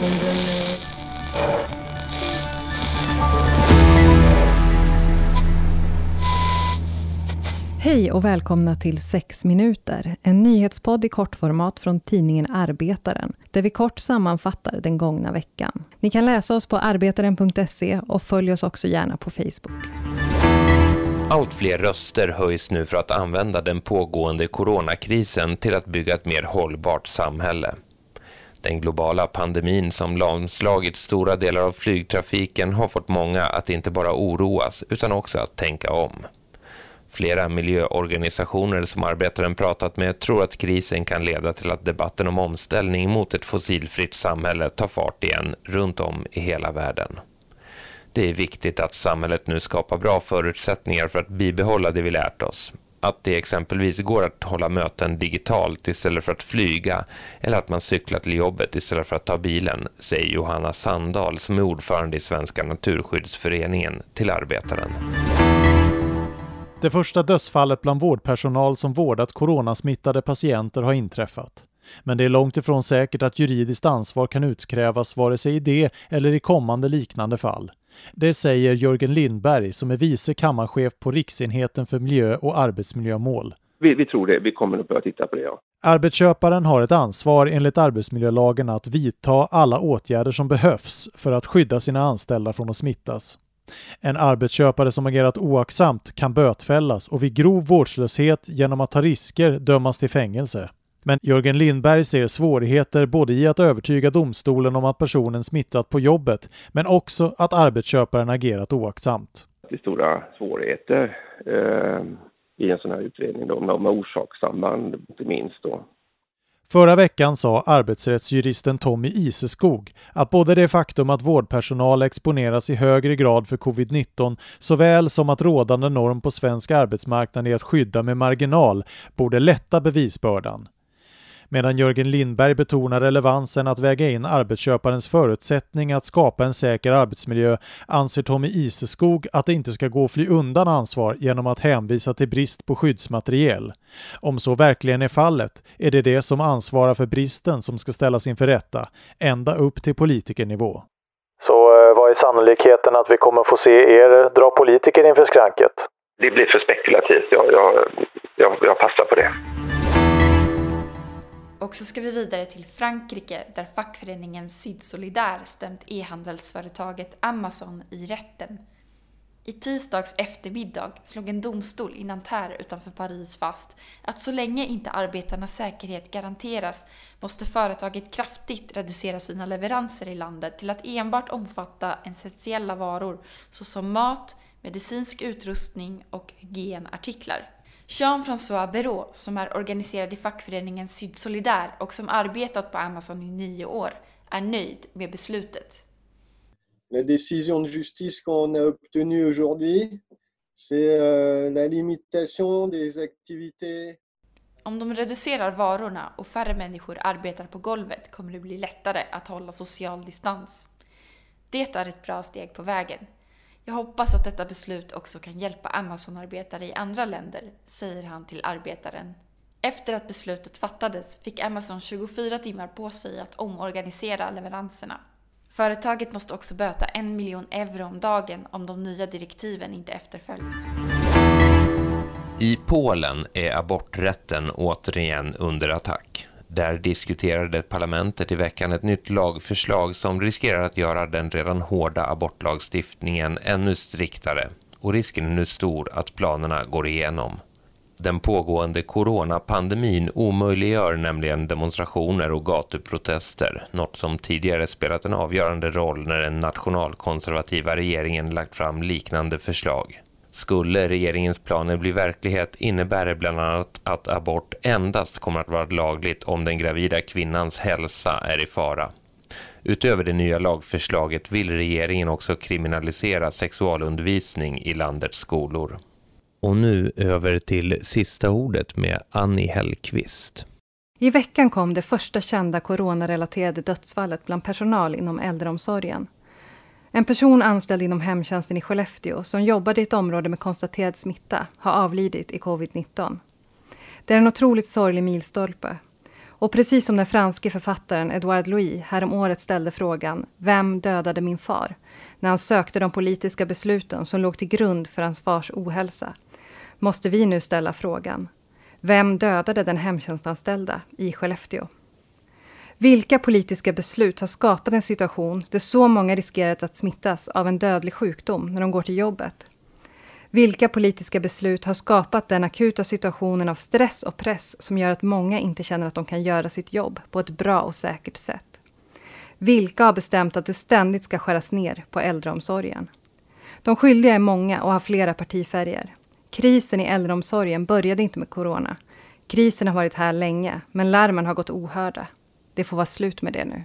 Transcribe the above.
Hej och välkomna till 6 minuter, en nyhetspodd i kortformat från tidningen Arbetaren, där vi kort sammanfattar den gångna veckan. Ni kan läsa oss på arbetaren.se och följ oss också gärna på Facebook. Allt fler röster höjs nu för att använda den pågående coronakrisen till att bygga ett mer hållbart samhälle. Den globala pandemin som lamslagit stora delar av flygtrafiken har fått många att inte bara oroas utan också att tänka om. Flera miljöorganisationer som arbetaren pratat med tror att krisen kan leda till att debatten om omställning mot ett fossilfritt samhälle tar fart igen runt om i hela världen. Det är viktigt att samhället nu skapar bra förutsättningar för att bibehålla det vi lärt oss. Att det exempelvis går att hålla möten digitalt istället för att flyga eller att man cyklar till jobbet istället för att ta bilen, säger Johanna Sandahl som är ordförande i Svenska Naturskyddsföreningen till Arbetaren. Det första dödsfallet bland vårdpersonal som vårdat coronasmittade patienter har inträffat. Men det är långt ifrån säkert att juridiskt ansvar kan utkrävas vare sig i det eller i kommande liknande fall. Det säger Jörgen Lindberg som är vice kammarchef på Riksenheten för miljö och arbetsmiljömål. Vi, vi tror det. Vi kommer att börja titta på det, ja. Arbetsköparen har ett ansvar enligt arbetsmiljölagen att vidta alla åtgärder som behövs för att skydda sina anställda från att smittas. En arbetsköpare som agerat oaktsamt kan bötfällas och vid grov vårdslöshet genom att ta risker dömas till fängelse. Men Jörgen Lindberg ser svårigheter både i att övertyga domstolen om att personen smittat på jobbet, men också att arbetsköparen agerat oaktsamt. Det är stora svårigheter eh, i en sån här utredning då, med, orsakssamband inte minst då. Förra veckan sa arbetsrättsjuristen Tommy Iseskog att både det faktum att vårdpersonal exponeras i högre grad för covid-19 såväl som att rådande norm på svensk arbetsmarknad är att skydda med marginal borde lätta bevisbördan medan Jörgen Lindberg betonar relevansen att väga in arbetsköparens förutsättning att skapa en säker arbetsmiljö anser Tommy Iseskog att det inte ska gå att fly undan ansvar genom att hänvisa till brist på skyddsmateriel. Om så verkligen är fallet är det det som ansvarar för bristen som ska ställas inför rätta, ända upp till politikernivå. Så eh, vad är sannolikheten att vi kommer få se er dra politiker inför skranket? Det blir för spekulativt. Jag, jag, jag, jag passar på det. Och så ska vi vidare till Frankrike där fackföreningen Syd Solidar stämt e-handelsföretaget Amazon i rätten. I tisdags eftermiddag slog en domstol i Nanterre utanför Paris fast att så länge inte arbetarnas säkerhet garanteras måste företaget kraftigt reducera sina leveranser i landet till att enbart omfatta essentiella varor såsom mat, medicinsk utrustning och hygienartiklar. Jean-François Béraud, som är organiserad i fackföreningen Syd Solidar och som arbetat på Amazon i nio år, är nöjd med beslutet. La décision de justice qu'on a obtenue aujourd'hui, c'est euh, la limitation des activités om de reducerar varorna och färre människor arbetar på golvet kommer det bli lättare att hålla social distans. Det är ett bra steg på vägen. Jag hoppas att detta beslut också kan hjälpa Amazon-arbetare i andra länder, säger han till Arbetaren. Efter att beslutet fattades fick Amazon 24 timmar på sig att omorganisera leveranserna. Företaget måste också böta en miljon euro om dagen om de nya direktiven inte efterföljs. I Polen är aborträtten återigen under attack. Där diskuterade parlamentet i veckan ett nytt lagförslag som riskerar att göra den redan hårda abortlagstiftningen ännu striktare och risken är nu stor att planerna går igenom. Den pågående coronapandemin omöjliggör nämligen demonstrationer och gatuprotester, något som tidigare spelat en avgörande roll när den nationalkonservativa regeringen lagt fram liknande förslag. Skulle regeringens planer bli verklighet innebär det bland annat att abort endast kommer att vara lagligt om den gravida kvinnans hälsa är i fara. Utöver det nya lagförslaget vill regeringen också kriminalisera sexualundervisning i landets skolor. Och nu över till sista ordet med Annie Hellqvist. I veckan kom det första kända coronarelaterade dödsfallet bland personal inom äldreomsorgen. En person anställd inom hemtjänsten i Skellefteå som jobbade i ett område med konstaterad smitta har avlidit i covid-19. Det är en otroligt sorglig milstolpe. Och precis som den franske författaren Edouard Louis häromåret ställde frågan Vem dödade min far? när han sökte de politiska besluten som låg till grund för hans fars ohälsa måste vi nu ställa frågan Vem dödade den hemtjänstanställda i Skellefteå? Vilka politiska beslut har skapat en situation där så många riskerar att smittas av en dödlig sjukdom när de går till jobbet? Vilka politiska beslut har skapat den akuta situationen av stress och press som gör att många inte känner att de kan göra sitt jobb på ett bra och säkert sätt? Vilka har bestämt att det ständigt ska skäras ner på äldreomsorgen? De skyldiga är många och har flera partifärger. Krisen i äldreomsorgen började inte med corona. Krisen har varit här länge, men larmen har gått ohörda. Det får vara slut med det nu.